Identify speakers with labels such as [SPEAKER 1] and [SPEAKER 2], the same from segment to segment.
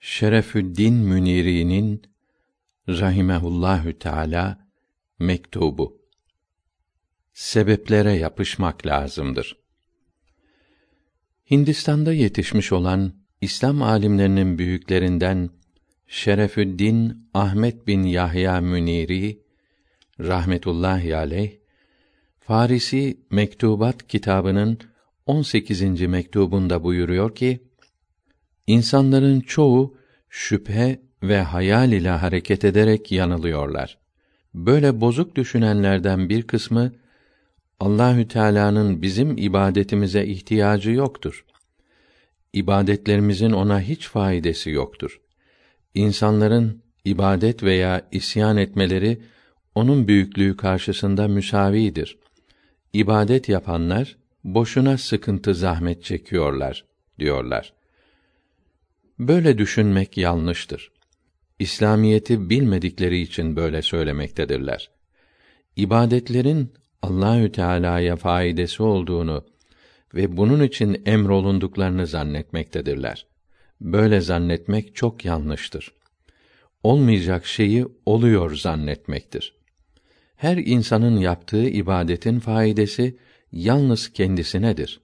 [SPEAKER 1] Şerefüddin Müniri'nin rahimehullahü teala mektubu. Sebeplere yapışmak lazımdır. Hindistan'da yetişmiş olan İslam alimlerinin büyüklerinden Şerefüddin Ahmet bin Yahya Müniri rahmetullahi aleyh Farisi Mektubat kitabının 18. mektubunda buyuruyor ki İnsanların çoğu şüphe ve hayal ile hareket ederek yanılıyorlar. Böyle bozuk düşünenlerden bir kısmı Allahü Teala'nın bizim ibadetimize ihtiyacı yoktur. İbadetlerimizin ona hiç faydası yoktur. İnsanların ibadet veya isyan etmeleri onun büyüklüğü karşısında müsavidir. İbadet yapanlar boşuna sıkıntı zahmet çekiyorlar diyorlar. Böyle düşünmek yanlıştır. İslamiyeti bilmedikleri için böyle söylemektedirler. İbadetlerin Allahü Teala'ya faydası olduğunu ve bunun için emrolunduklarını zannetmektedirler. Böyle zannetmek çok yanlıştır. Olmayacak şeyi oluyor zannetmektir. Her insanın yaptığı ibadetin faydası yalnız kendisinedir.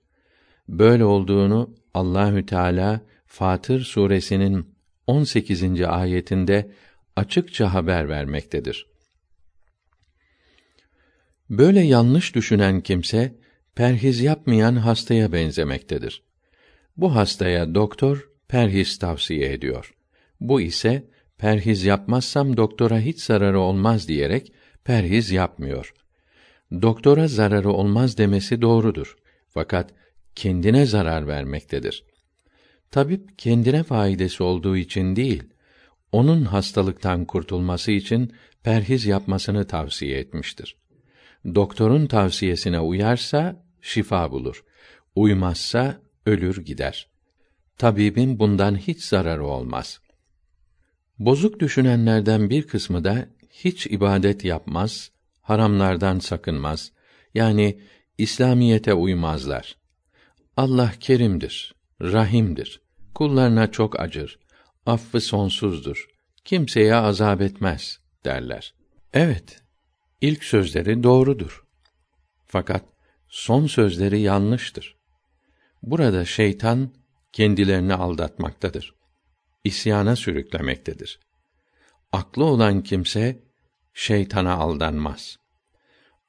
[SPEAKER 1] Böyle olduğunu Allahü Teala Fatır suresinin 18. ayetinde açıkça haber vermektedir. Böyle yanlış düşünen kimse perhiz yapmayan hastaya benzemektedir. Bu hastaya doktor perhiz tavsiye ediyor. Bu ise perhiz yapmazsam doktora hiç zararı olmaz diyerek perhiz yapmıyor. Doktora zararı olmaz demesi doğrudur. Fakat kendine zarar vermektedir. Tabip kendine faydası olduğu için değil, onun hastalıktan kurtulması için perhiz yapmasını tavsiye etmiştir. Doktorun tavsiyesine uyarsa şifa bulur. Uymazsa ölür gider. Tabibin bundan hiç zararı olmaz. Bozuk düşünenlerden bir kısmı da hiç ibadet yapmaz, haramlardan sakınmaz. Yani İslamiyete uymazlar. Allah kerimdir, rahimdir. Kullarına çok acır. Affı sonsuzdur. Kimseye azap etmez derler. Evet, ilk sözleri doğrudur. Fakat son sözleri yanlıştır. Burada şeytan kendilerini aldatmaktadır. İsyana sürüklemektedir. Aklı olan kimse şeytana aldanmaz.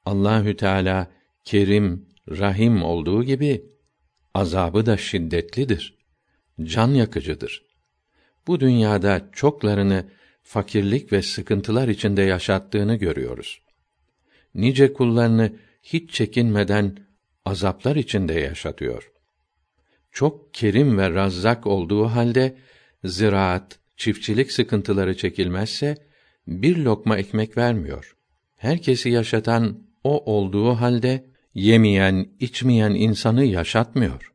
[SPEAKER 1] Allahü Teala kerim, rahim olduğu gibi azabı da şiddetlidir. Can yakıcıdır. Bu dünyada çoklarını fakirlik ve sıkıntılar içinde yaşattığını görüyoruz. Nice kullarını hiç çekinmeden azaplar içinde yaşatıyor. Çok kerim ve razzak olduğu halde ziraat, çiftçilik sıkıntıları çekilmezse bir lokma ekmek vermiyor. Herkesi yaşatan o olduğu halde yemeyen, içmeyen insanı yaşatmıyor.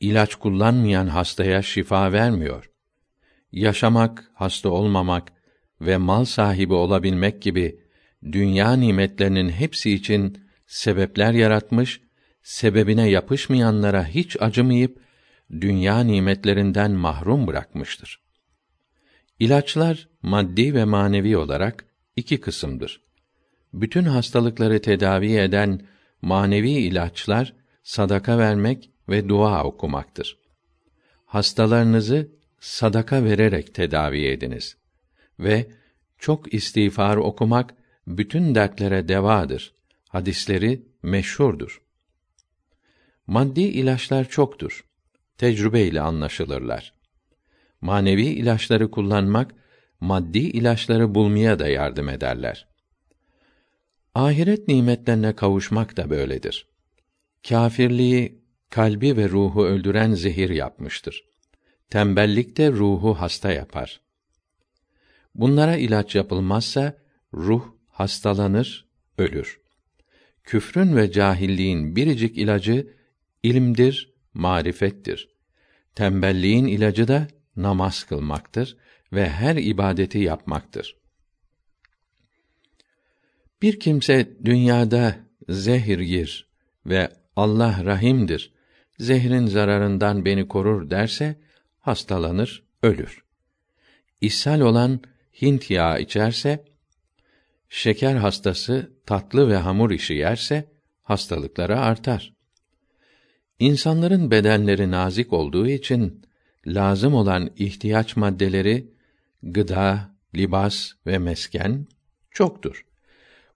[SPEAKER 1] İlaç kullanmayan hastaya şifa vermiyor. Yaşamak, hasta olmamak ve mal sahibi olabilmek gibi dünya nimetlerinin hepsi için sebepler yaratmış, sebebine yapışmayanlara hiç acımayıp dünya nimetlerinden mahrum bırakmıştır. İlaçlar maddi ve manevi olarak iki kısımdır. Bütün hastalıkları tedavi eden manevi ilaçlar sadaka vermek ve dua okumaktır. Hastalarınızı sadaka vererek tedavi ediniz ve çok istiğfar okumak bütün dertlere devadır. Hadisleri meşhurdur. Maddi ilaçlar çoktur. Tecrübe ile anlaşılırlar. Manevi ilaçları kullanmak maddi ilaçları bulmaya da yardım ederler. Ahiret nimetlerine kavuşmak da böyledir. Kâfirliği kalbi ve ruhu öldüren zehir yapmıştır. Tembellik de ruhu hasta yapar. Bunlara ilaç yapılmazsa ruh hastalanır, ölür. Küfrün ve cahilliğin biricik ilacı ilimdir, marifettir. Tembelliğin ilacı da namaz kılmaktır ve her ibadeti yapmaktır. Bir kimse dünyada zehir yer ve Allah rahimdir, zehrin zararından beni korur derse, hastalanır, ölür. İshal olan Hint yağı içerse, şeker hastası tatlı ve hamur işi yerse hastalıkları artar. İnsanların bedenleri nazik olduğu için lazım olan ihtiyaç maddeleri gıda, libas ve mesken çoktur.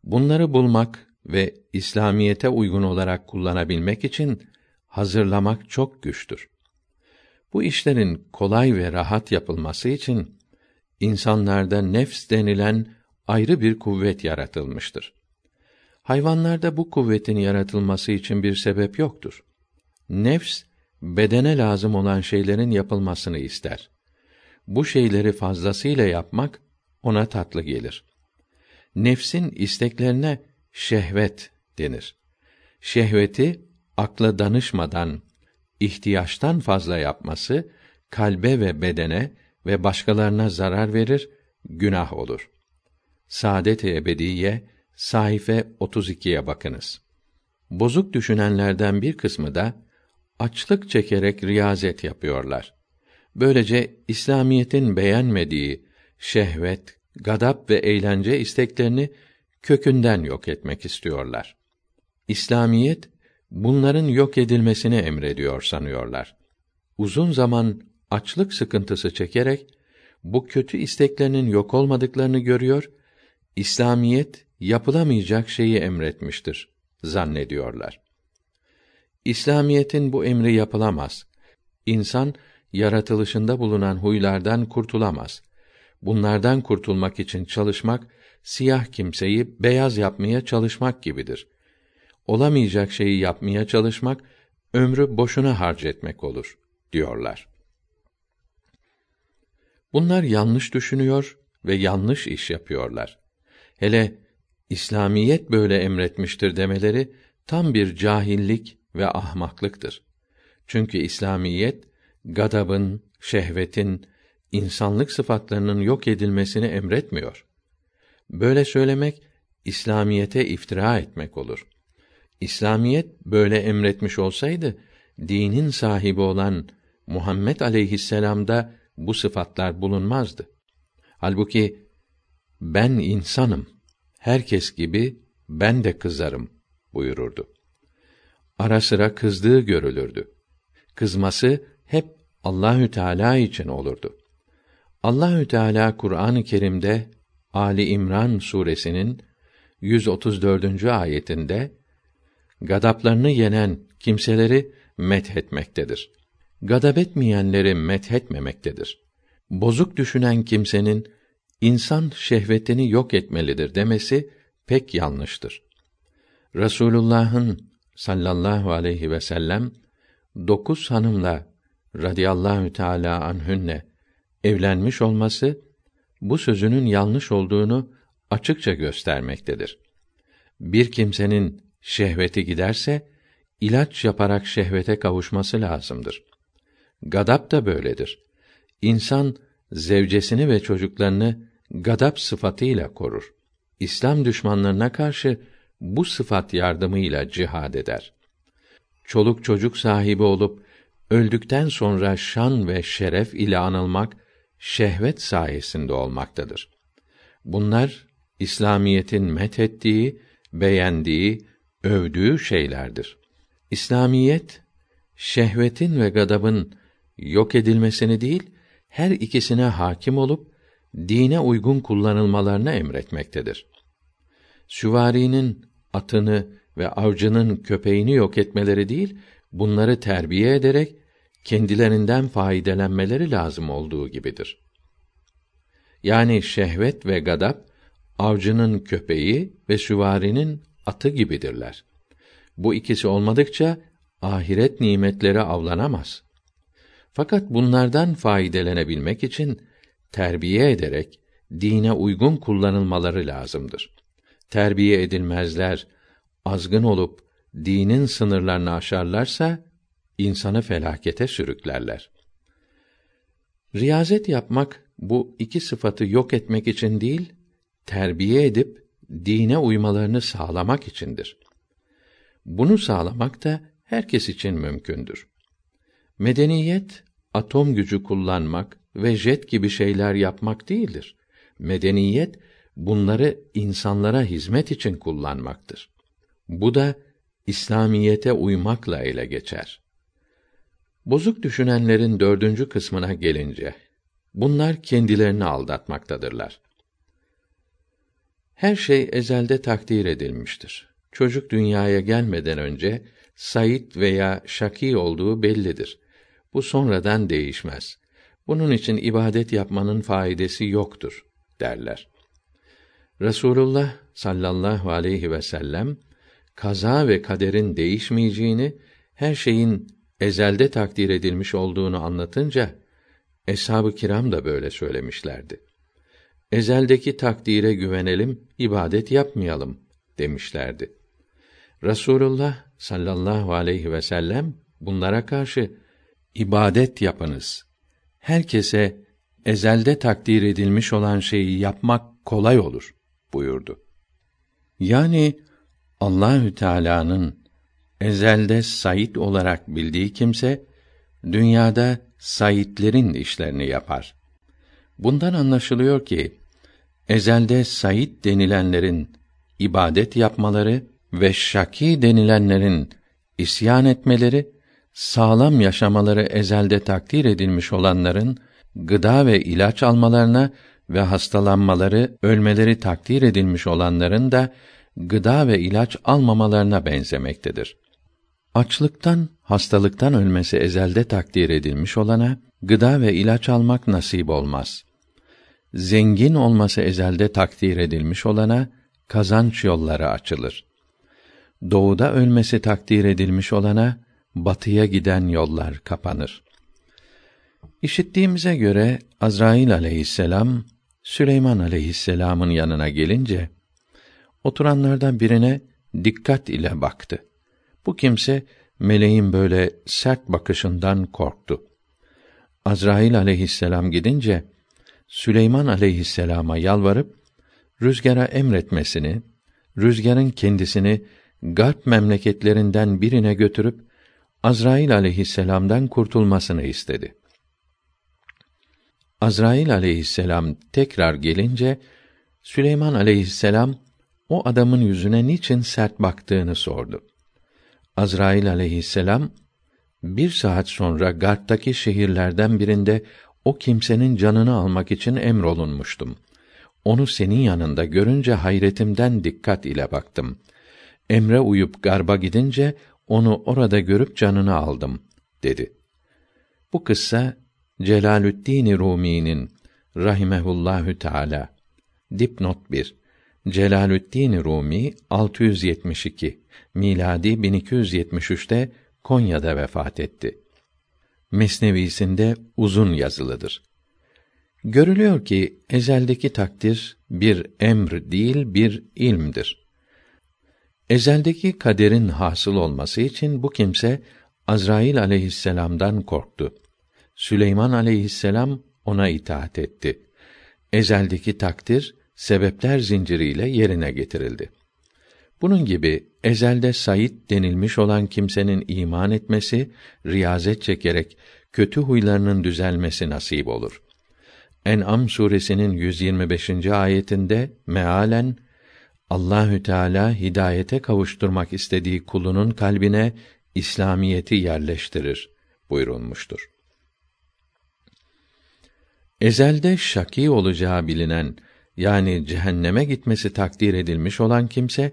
[SPEAKER 1] Bunları bulmak ve İslamiyete uygun olarak kullanabilmek için hazırlamak çok güçtür. Bu işlerin kolay ve rahat yapılması için insanlarda nefs denilen ayrı bir kuvvet yaratılmıştır. Hayvanlarda bu kuvvetin yaratılması için bir sebep yoktur. Nefs bedene lazım olan şeylerin yapılmasını ister. Bu şeyleri fazlasıyla yapmak ona tatlı gelir. Nefsin isteklerine şehvet denir. Şehveti akla danışmadan ihtiyaçtan fazla yapması kalbe ve bedene ve başkalarına zarar verir, günah olur. Saadet-i Ebediye sayfa 32'ye bakınız. Bozuk düşünenlerden bir kısmı da açlık çekerek riyazet yapıyorlar. Böylece İslamiyetin beğenmediği şehvet, gadap ve eğlence isteklerini kökünden yok etmek istiyorlar. İslamiyet bunların yok edilmesini emrediyor sanıyorlar. Uzun zaman açlık sıkıntısı çekerek bu kötü isteklerinin yok olmadıklarını görüyor, İslamiyet yapılamayacak şeyi emretmiştir zannediyorlar. İslamiyetin bu emri yapılamaz. İnsan yaratılışında bulunan huylardan kurtulamaz. Bunlardan kurtulmak için çalışmak siyah kimseyi beyaz yapmaya çalışmak gibidir. Olamayacak şeyi yapmaya çalışmak ömrü boşuna harcetmek olur diyorlar. Bunlar yanlış düşünüyor ve yanlış iş yapıyorlar. Hele İslamiyet böyle emretmiştir demeleri tam bir cahillik ve ahmaklıktır. Çünkü İslamiyet gadabın, şehvetin, insanlık sıfatlarının yok edilmesini emretmiyor. Böyle söylemek İslamiyete iftira etmek olur. İslamiyet böyle emretmiş olsaydı dinin sahibi olan Muhammed aleyhisselam'da bu sıfatlar bulunmazdı. Halbuki ben insanım. Herkes gibi ben de kızarım buyururdu. Ara sıra kızdığı görülürdü. Kızması hep Allahü Teala için olurdu. Allahü Teala Kur'an-ı Kerim'de Ali İmran suresinin 134. ayetinde gadaplarını yenen kimseleri methetmektedir. Gadab etmeyenleri methetmemektedir. Bozuk düşünen kimsenin insan şehvetini yok etmelidir demesi pek yanlıştır. Resulullah'ın sallallahu aleyhi ve sellem dokuz hanımla radıyallahu teala anhünne evlenmiş olması bu sözünün yanlış olduğunu açıkça göstermektedir. Bir kimsenin şehveti giderse ilaç yaparak şehvete kavuşması lazımdır. Gadap da böyledir. İnsan zevcesini ve çocuklarını gadap sıfatıyla korur. İslam düşmanlarına karşı bu sıfat yardımıyla cihad eder. Çoluk çocuk sahibi olup öldükten sonra şan ve şeref ile anılmak şehvet sayesinde olmaktadır. Bunlar İslamiyetin methettiği, beğendiği, övdüğü şeylerdir. İslamiyet şehvetin ve gadabın yok edilmesini değil, her ikisine hakim olup dine uygun kullanılmalarını emretmektedir. Süvarinin atını ve avcının köpeğini yok etmeleri değil, bunları terbiye ederek kendilerinden faydelenmeleri lazım olduğu gibidir. Yani şehvet ve gadap avcının köpeği ve süvarinin atı gibidirler. Bu ikisi olmadıkça ahiret nimetleri avlanamaz. Fakat bunlardan faydelenebilmek için terbiye ederek dine uygun kullanılmaları lazımdır. Terbiye edilmezler, azgın olup dinin sınırlarını aşarlarsa insanı felakete sürüklerler. Riyazet yapmak bu iki sıfatı yok etmek için değil, terbiye edip dine uymalarını sağlamak içindir. Bunu sağlamak da herkes için mümkündür. Medeniyet atom gücü kullanmak ve jet gibi şeyler yapmak değildir. Medeniyet bunları insanlara hizmet için kullanmaktır. Bu da İslamiyete uymakla ele geçer. Bozuk düşünenlerin dördüncü kısmına gelince, bunlar kendilerini aldatmaktadırlar. Her şey ezelde takdir edilmiştir. Çocuk dünyaya gelmeden önce Said veya Şaki olduğu bellidir. Bu sonradan değişmez. Bunun için ibadet yapmanın faydası yoktur derler. Resulullah sallallahu aleyhi ve sellem kaza ve kaderin değişmeyeceğini, her şeyin ezelde takdir edilmiş olduğunu anlatınca eshab-ı kiram da böyle söylemişlerdi. Ezeldeki takdire güvenelim, ibadet yapmayalım demişlerdi. Resulullah sallallahu aleyhi ve sellem bunlara karşı ibadet yapınız. Herkese ezelde takdir edilmiş olan şeyi yapmak kolay olur buyurdu. Yani Allahü Teala'nın ezelde Said olarak bildiği kimse dünyada Saidlerin işlerini yapar. Bundan anlaşılıyor ki ezelde Said denilenlerin ibadet yapmaları ve şaki denilenlerin isyan etmeleri, sağlam yaşamaları ezelde takdir edilmiş olanların gıda ve ilaç almalarına ve hastalanmaları, ölmeleri takdir edilmiş olanların da gıda ve ilaç almamalarına benzemektedir. Açlıktan, hastalıktan ölmesi ezelde takdir edilmiş olana gıda ve ilaç almak nasip olmaz. Zengin olması ezelde takdir edilmiş olana kazanç yolları açılır. Doğuda ölmesi takdir edilmiş olana batıya giden yollar kapanır. İşittiğimize göre Azrail aleyhisselam Süleyman aleyhisselamın yanına gelince oturanlardan birine dikkat ile baktı. Bu kimse meleğin böyle sert bakışından korktu. Azrail aleyhisselam gidince Süleyman aleyhisselama yalvarıp rüzgara emretmesini, rüzgarın kendisini garp memleketlerinden birine götürüp Azrail aleyhisselam'dan kurtulmasını istedi. Azrail aleyhisselam tekrar gelince Süleyman aleyhisselam o adamın yüzüne niçin sert baktığını sordu. Azrail aleyhisselam bir saat sonra Garp'taki şehirlerden birinde o kimsenin canını almak için emrolunmuştum. Onu senin yanında görünce hayretimden dikkat ile baktım. Emre uyup Garba gidince onu orada görüp canını aldım dedi. Bu kıssa Celalüddin Rumi'nin rahimehullahü teala dipnot 1 Celalüddin Rumi 672 miladi 1273'te Konya'da vefat etti. Mesnevisinde uzun yazılıdır. Görülüyor ki ezeldeki takdir bir emr değil bir ilmdir. Ezeldeki kaderin hasıl olması için bu kimse Azrail aleyhisselam'dan korktu. Süleyman aleyhisselam ona itaat etti. Ezeldeki takdir sebepler zinciriyle yerine getirildi. Bunun gibi ezelde Said denilmiş olan kimsenin iman etmesi, riyazet çekerek kötü huylarının düzelmesi nasip olur. En'am suresinin 125. ayetinde mealen Allahü Teala hidayete kavuşturmak istediği kulunun kalbine İslamiyeti yerleştirir buyurulmuştur. Ezelde şaki olacağı bilinen yani cehenneme gitmesi takdir edilmiş olan kimse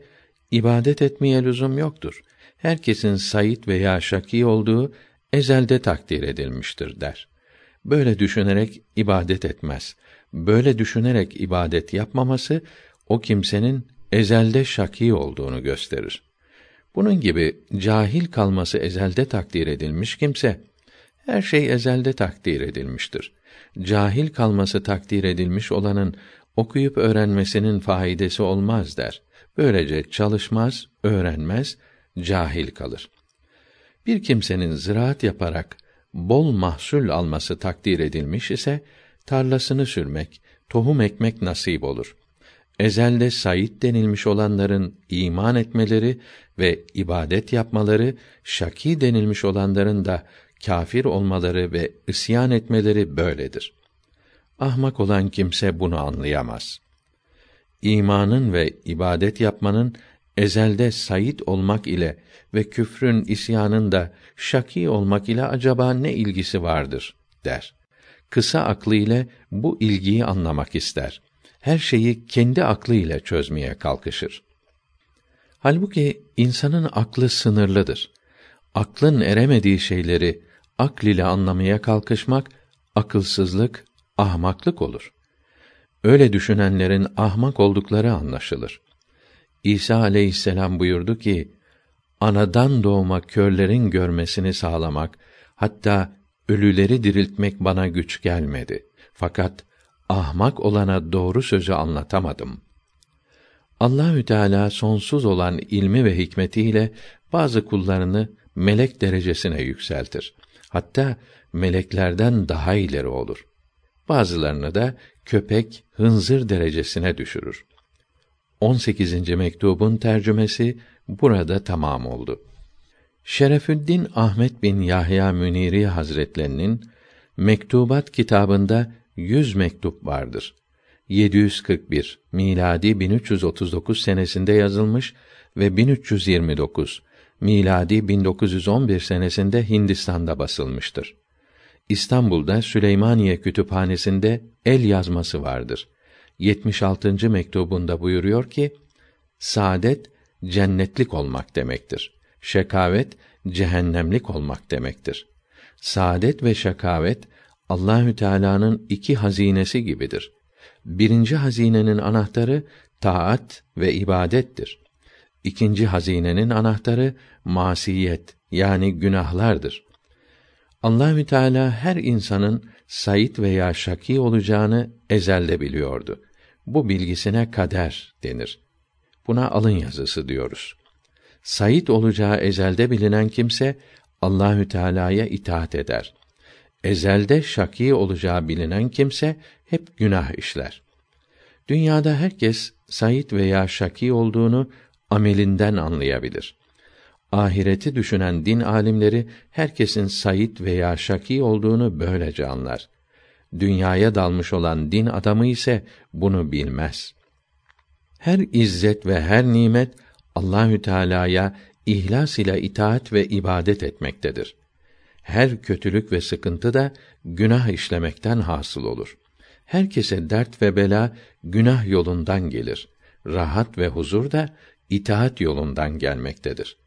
[SPEAKER 1] ibadet etmeye lüzum yoktur. Herkesin sayit veya şaki olduğu ezelde takdir edilmiştir der. Böyle düşünerek ibadet etmez. Böyle düşünerek ibadet yapmaması o kimsenin ezelde şaki olduğunu gösterir. Bunun gibi cahil kalması ezelde takdir edilmiş kimse her şey ezelde takdir edilmiştir. Cahil kalması takdir edilmiş olanın okuyup öğrenmesinin faydası olmaz der. Böylece çalışmaz, öğrenmez, cahil kalır. Bir kimsenin ziraat yaparak bol mahsul alması takdir edilmiş ise tarlasını sürmek, tohum ekmek nasip olur. Ezelde sayit denilmiş olanların iman etmeleri ve ibadet yapmaları, şaki denilmiş olanların da kafir olmaları ve isyan etmeleri böyledir. Ahmak olan kimse bunu anlayamaz. İmanın ve ibadet yapmanın ezelde sayit olmak ile ve küfrün isyanın da şaki olmak ile acaba ne ilgisi vardır der. Kısa aklı ile bu ilgiyi anlamak ister. Her şeyi kendi aklı ile çözmeye kalkışır. Halbuki insanın aklı sınırlıdır. Aklın eremediği şeyleri akl ile anlamaya kalkışmak akılsızlık, ahmaklık olur. Öyle düşünenlerin ahmak oldukları anlaşılır. İsa aleyhisselam buyurdu ki, anadan doğma körlerin görmesini sağlamak, hatta ölüleri diriltmek bana güç gelmedi. Fakat ahmak olana doğru sözü anlatamadım. Allahü Teala sonsuz olan ilmi ve hikmetiyle bazı kullarını melek derecesine yükseltir. Hatta meleklerden daha ileri olur. Bazılarını da köpek, hınzır derecesine düşürür. 18. mektubun tercümesi burada tamam oldu. Şerefüddin Ahmet bin Yahya Müniri Hazretlerinin Mektubat kitabında 100 mektup vardır. 741 miladi 1339 senesinde yazılmış ve 1329 miladi 1911 senesinde Hindistan'da basılmıştır. İstanbul'da Süleymaniye Kütüphanesi'nde el yazması vardır. 76. mektubunda buyuruyor ki: Saadet cennetlik olmak demektir. Şekavet cehennemlik olmak demektir. Saadet ve şekavet Allahü Teala'nın iki hazinesi gibidir. Birinci hazinenin anahtarı taat ve ibadettir. İkinci hazinenin anahtarı masiyet yani günahlardır. Allahü Teala her insanın sayit veya şaki olacağını ezelde biliyordu. Bu bilgisine kader denir. Buna alın yazısı diyoruz. Sayit olacağı ezelde bilinen kimse Allahü Teala'ya itaat eder. Ezelde şaki olacağı bilinen kimse hep günah işler. Dünyada herkes sayit veya şaki olduğunu amelinden anlayabilir ahireti düşünen din alimleri herkesin sayit veya şaki olduğunu böylece anlar. Dünyaya dalmış olan din adamı ise bunu bilmez. Her izzet ve her nimet Allahü Teala'ya ihlas ile itaat ve ibadet etmektedir. Her kötülük ve sıkıntı da günah işlemekten hasıl olur. Herkese dert ve bela günah yolundan gelir. Rahat ve huzur da itaat yolundan gelmektedir.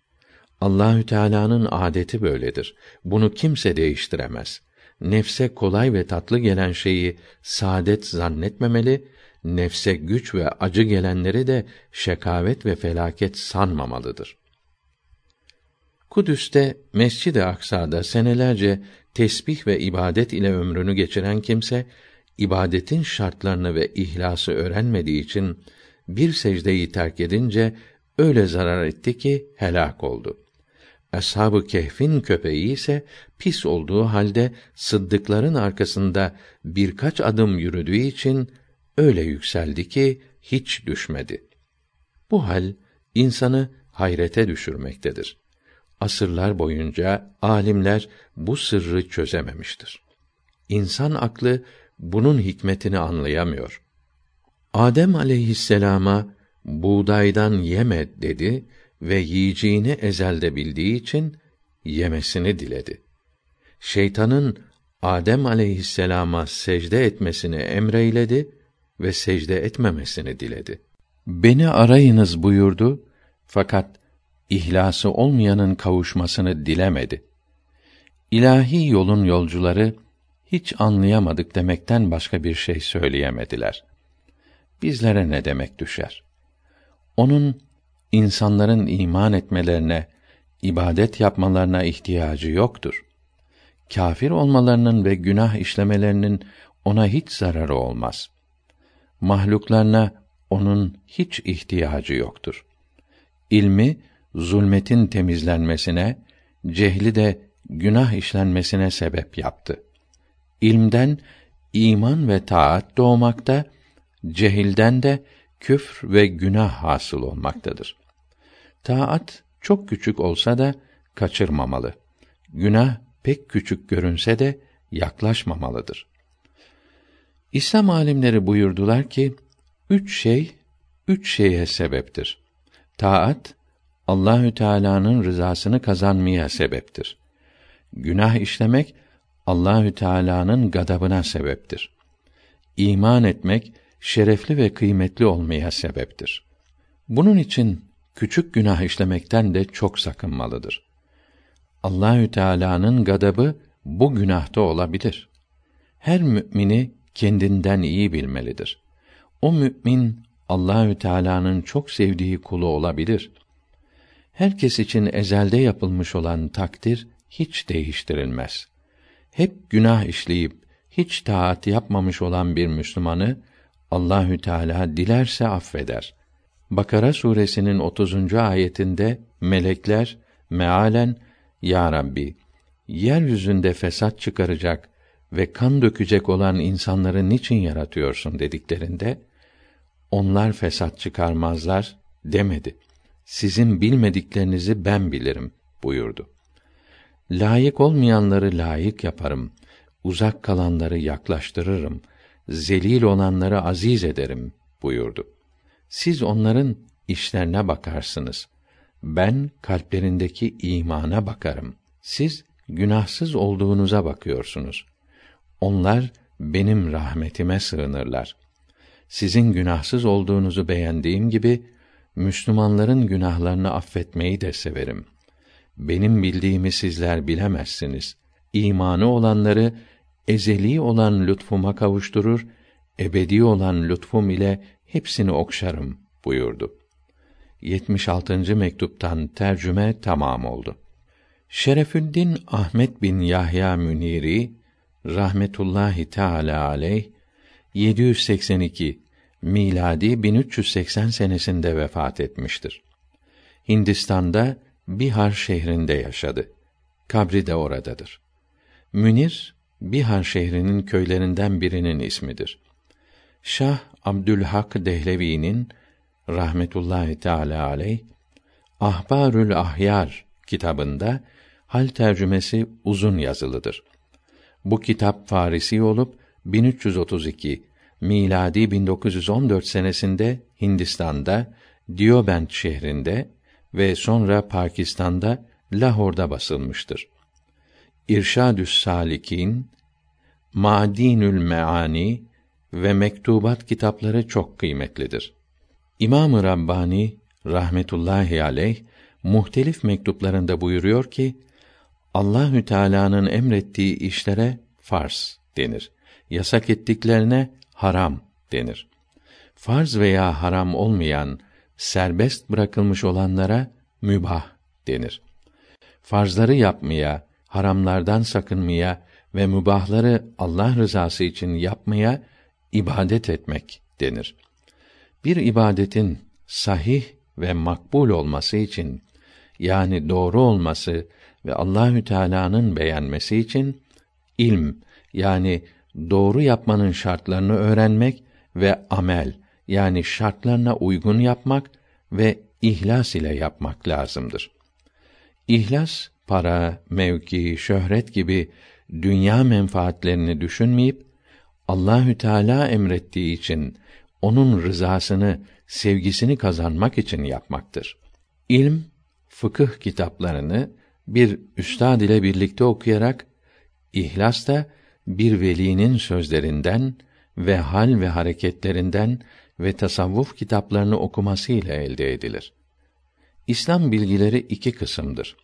[SPEAKER 1] Allahü Teala'nın adeti böyledir. Bunu kimse değiştiremez. Nefse kolay ve tatlı gelen şeyi saadet zannetmemeli, nefse güç ve acı gelenleri de şekavet ve felaket sanmamalıdır. Kudüs'te Mescid-i Aksa'da senelerce tesbih ve ibadet ile ömrünü geçiren kimse ibadetin şartlarını ve ihlası öğrenmediği için bir secdeyi terk edince öyle zarar etti ki helak oldu. Ashab-ı Kehf'in köpeği ise pis olduğu halde sıddıkların arkasında birkaç adım yürüdüğü için öyle yükseldi ki hiç düşmedi. Bu hal insanı hayrete düşürmektedir. Asırlar boyunca alimler bu sırrı çözememiştir. İnsan aklı bunun hikmetini anlayamıyor. Adem aleyhisselama buğdaydan yeme dedi ve yiyeceğini ezelde bildiği için yemesini diledi. Şeytanın Adem aleyhisselama secde etmesini emreyledi ve secde etmemesini diledi. Beni arayınız buyurdu fakat ihlası olmayanın kavuşmasını dilemedi. İlahi yolun yolcuları hiç anlayamadık demekten başka bir şey söyleyemediler. Bizlere ne demek düşer? Onun insanların iman etmelerine, ibadet yapmalarına ihtiyacı yoktur. Kafir olmalarının ve günah işlemelerinin ona hiç zararı olmaz. Mahluklarına onun hiç ihtiyacı yoktur. İlmi zulmetin temizlenmesine, cehli de günah işlenmesine sebep yaptı. İlmden iman ve taat doğmakta, cehilden de küfr ve günah hasıl olmaktadır. Taat çok küçük olsa da kaçırmamalı. Günah pek küçük görünse de yaklaşmamalıdır. İslam alimleri buyurdular ki, üç şey, üç şeye sebeptir. Taat, Allahü Teala'nın rızasını kazanmaya sebeptir. Günah işlemek, Allahü Teala'nın gadabına sebeptir. İman etmek, şerefli ve kıymetli olmaya sebeptir. Bunun için küçük günah işlemekten de çok sakınmalıdır. Allahü Teala'nın gadabı bu günahta olabilir. Her mümini kendinden iyi bilmelidir. O mümin Allahü Teala'nın çok sevdiği kulu olabilir. Herkes için ezelde yapılmış olan takdir hiç değiştirilmez. Hep günah işleyip hiç taat yapmamış olan bir Müslümanı Allahü Teala dilerse affeder. Bakara suresinin 30. ayetinde melekler mealen ya Rabbi yeryüzünde fesat çıkaracak ve kan dökecek olan insanları niçin yaratıyorsun dediklerinde onlar fesat çıkarmazlar demedi. Sizin bilmediklerinizi ben bilirim buyurdu. Layık olmayanları layık yaparım. Uzak kalanları yaklaştırırım. Zelil olanları aziz ederim buyurdu. Siz onların işlerine bakarsınız. Ben kalplerindeki imana bakarım. Siz günahsız olduğunuza bakıyorsunuz. Onlar benim rahmetime sığınırlar. Sizin günahsız olduğunuzu beğendiğim gibi Müslümanların günahlarını affetmeyi de severim. Benim bildiğimi sizler bilemezsiniz. İmanı olanları ezeli olan lütfuma kavuşturur, ebedi olan lütfum ile hepsini okşarım buyurdu. 76. mektuptan tercüme tamam oldu. Şerefüddin Ahmet bin Yahya Müniri rahmetullahi teala aleyh 782 miladi 1380 senesinde vefat etmiştir. Hindistan'da Bihar şehrinde yaşadı. Kabri de oradadır. Münir Bihar şehrinin köylerinden birinin ismidir. Şah Abdülhak Dehlevi'nin rahmetullahi teala aleyh Ahbarül Ahyar kitabında hal tercümesi uzun yazılıdır. Bu kitap Farisi olup 1332 miladi 1914 senesinde Hindistan'da Diobend şehrinde ve sonra Pakistan'da Lahor'da basılmıştır. İrşadü's Salikin, Madinül Meani ve Mektubat kitapları çok kıymetlidir. İmam-ı Rabbani rahmetullahi aleyh muhtelif mektuplarında buyuruyor ki Allahü Teala'nın emrettiği işlere farz denir. Yasak ettiklerine haram denir. Farz veya haram olmayan serbest bırakılmış olanlara mübah denir. Farzları yapmaya, haramlardan sakınmaya ve mübahları Allah rızası için yapmaya ibadet etmek denir. Bir ibadetin sahih ve makbul olması için yani doğru olması ve Allahü Teala'nın beğenmesi için ilm yani doğru yapmanın şartlarını öğrenmek ve amel yani şartlarına uygun yapmak ve ihlas ile yapmak lazımdır. İhlas para, mevki, şöhret gibi dünya menfaatlerini düşünmeyip Allahü Teala emrettiği için onun rızasını, sevgisini kazanmak için yapmaktır. İlm, fıkıh kitaplarını bir üstad ile birlikte okuyarak ihlas da bir velinin sözlerinden ve hal ve hareketlerinden ve tasavvuf kitaplarını okumasıyla elde edilir. İslam bilgileri iki kısımdır.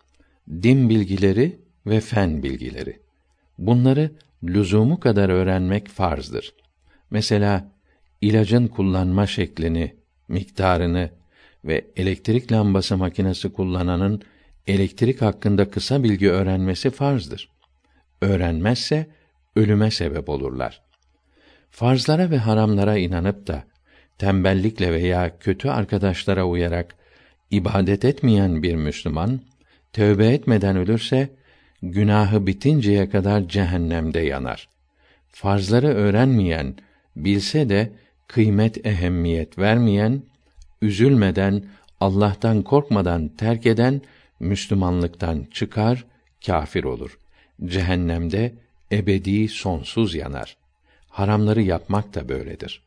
[SPEAKER 1] Din bilgileri ve fen bilgileri. Bunları lüzumu kadar öğrenmek farzdır. Mesela ilacın kullanma şeklini, miktarını ve elektrik lambası makinesi kullananın elektrik hakkında kısa bilgi öğrenmesi farzdır. Öğrenmezse ölüme sebep olurlar. Farzlara ve haramlara inanıp da tembellikle veya kötü arkadaşlara uyarak ibadet etmeyen bir Müslüman tövbe etmeden ölürse günahı bitinceye kadar cehennemde yanar. Farzları öğrenmeyen, bilse de kıymet ehemmiyet vermeyen, üzülmeden, Allah'tan korkmadan terk eden Müslümanlıktan çıkar, kâfir olur. Cehennemde ebedi sonsuz yanar. haramları yapmak da böyledir.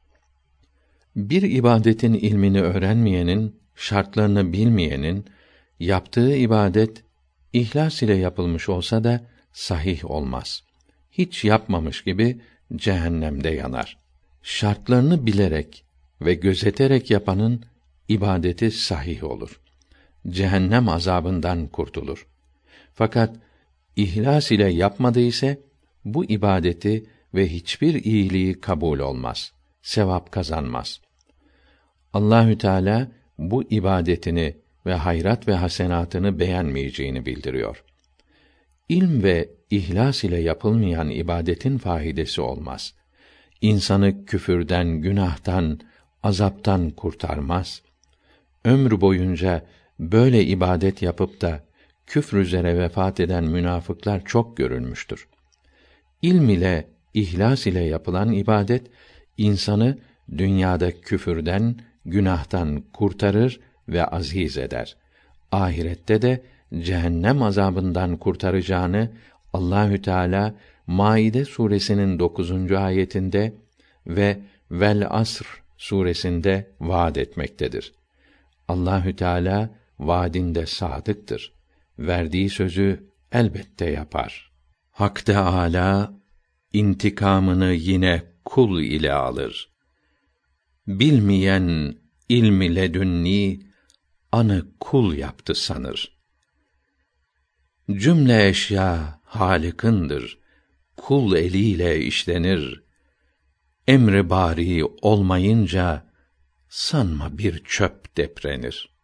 [SPEAKER 1] Bir ibadetin ilmini öğrenmeyenin, şartlarını bilmeyenin yaptığı ibadet ihlas ile yapılmış olsa da sahih olmaz. Hiç yapmamış gibi cehennemde yanar. Şartlarını bilerek ve gözeterek yapanın ibadeti sahih olur. Cehennem azabından kurtulur. Fakat ihlas ile yapmadı ise bu ibadeti ve hiçbir iyiliği kabul olmaz. Sevap kazanmaz. Allahü Teala bu ibadetini ve hayrat ve hasenatını beğenmeyeceğini bildiriyor. İlm ve ihlas ile yapılmayan ibadetin fahidesi olmaz. İnsanı küfürden, günahtan, azaptan kurtarmaz. Ömrü boyunca böyle ibadet yapıp da küfr üzere vefat eden münafıklar çok görülmüştür. İlm ile, ihlas ile yapılan ibadet insanı dünyada küfürden, günahtan kurtarır ve aziz eder. Ahirette de cehennem azabından kurtaracağını Allahü Teala Maide suresinin 9. ayetinde ve Vel Asr suresinde vaad etmektedir. Allahü Teala vaadinde sadıktır. Verdiği sözü elbette yapar. Hak Teâlâ intikamını yine kul ile alır. Bilmeyen ilmi ledünni anı kul yaptı sanır. Cümle eşya halikındır. Kul eliyle işlenir. Emri bari olmayınca sanma bir çöp deprenir.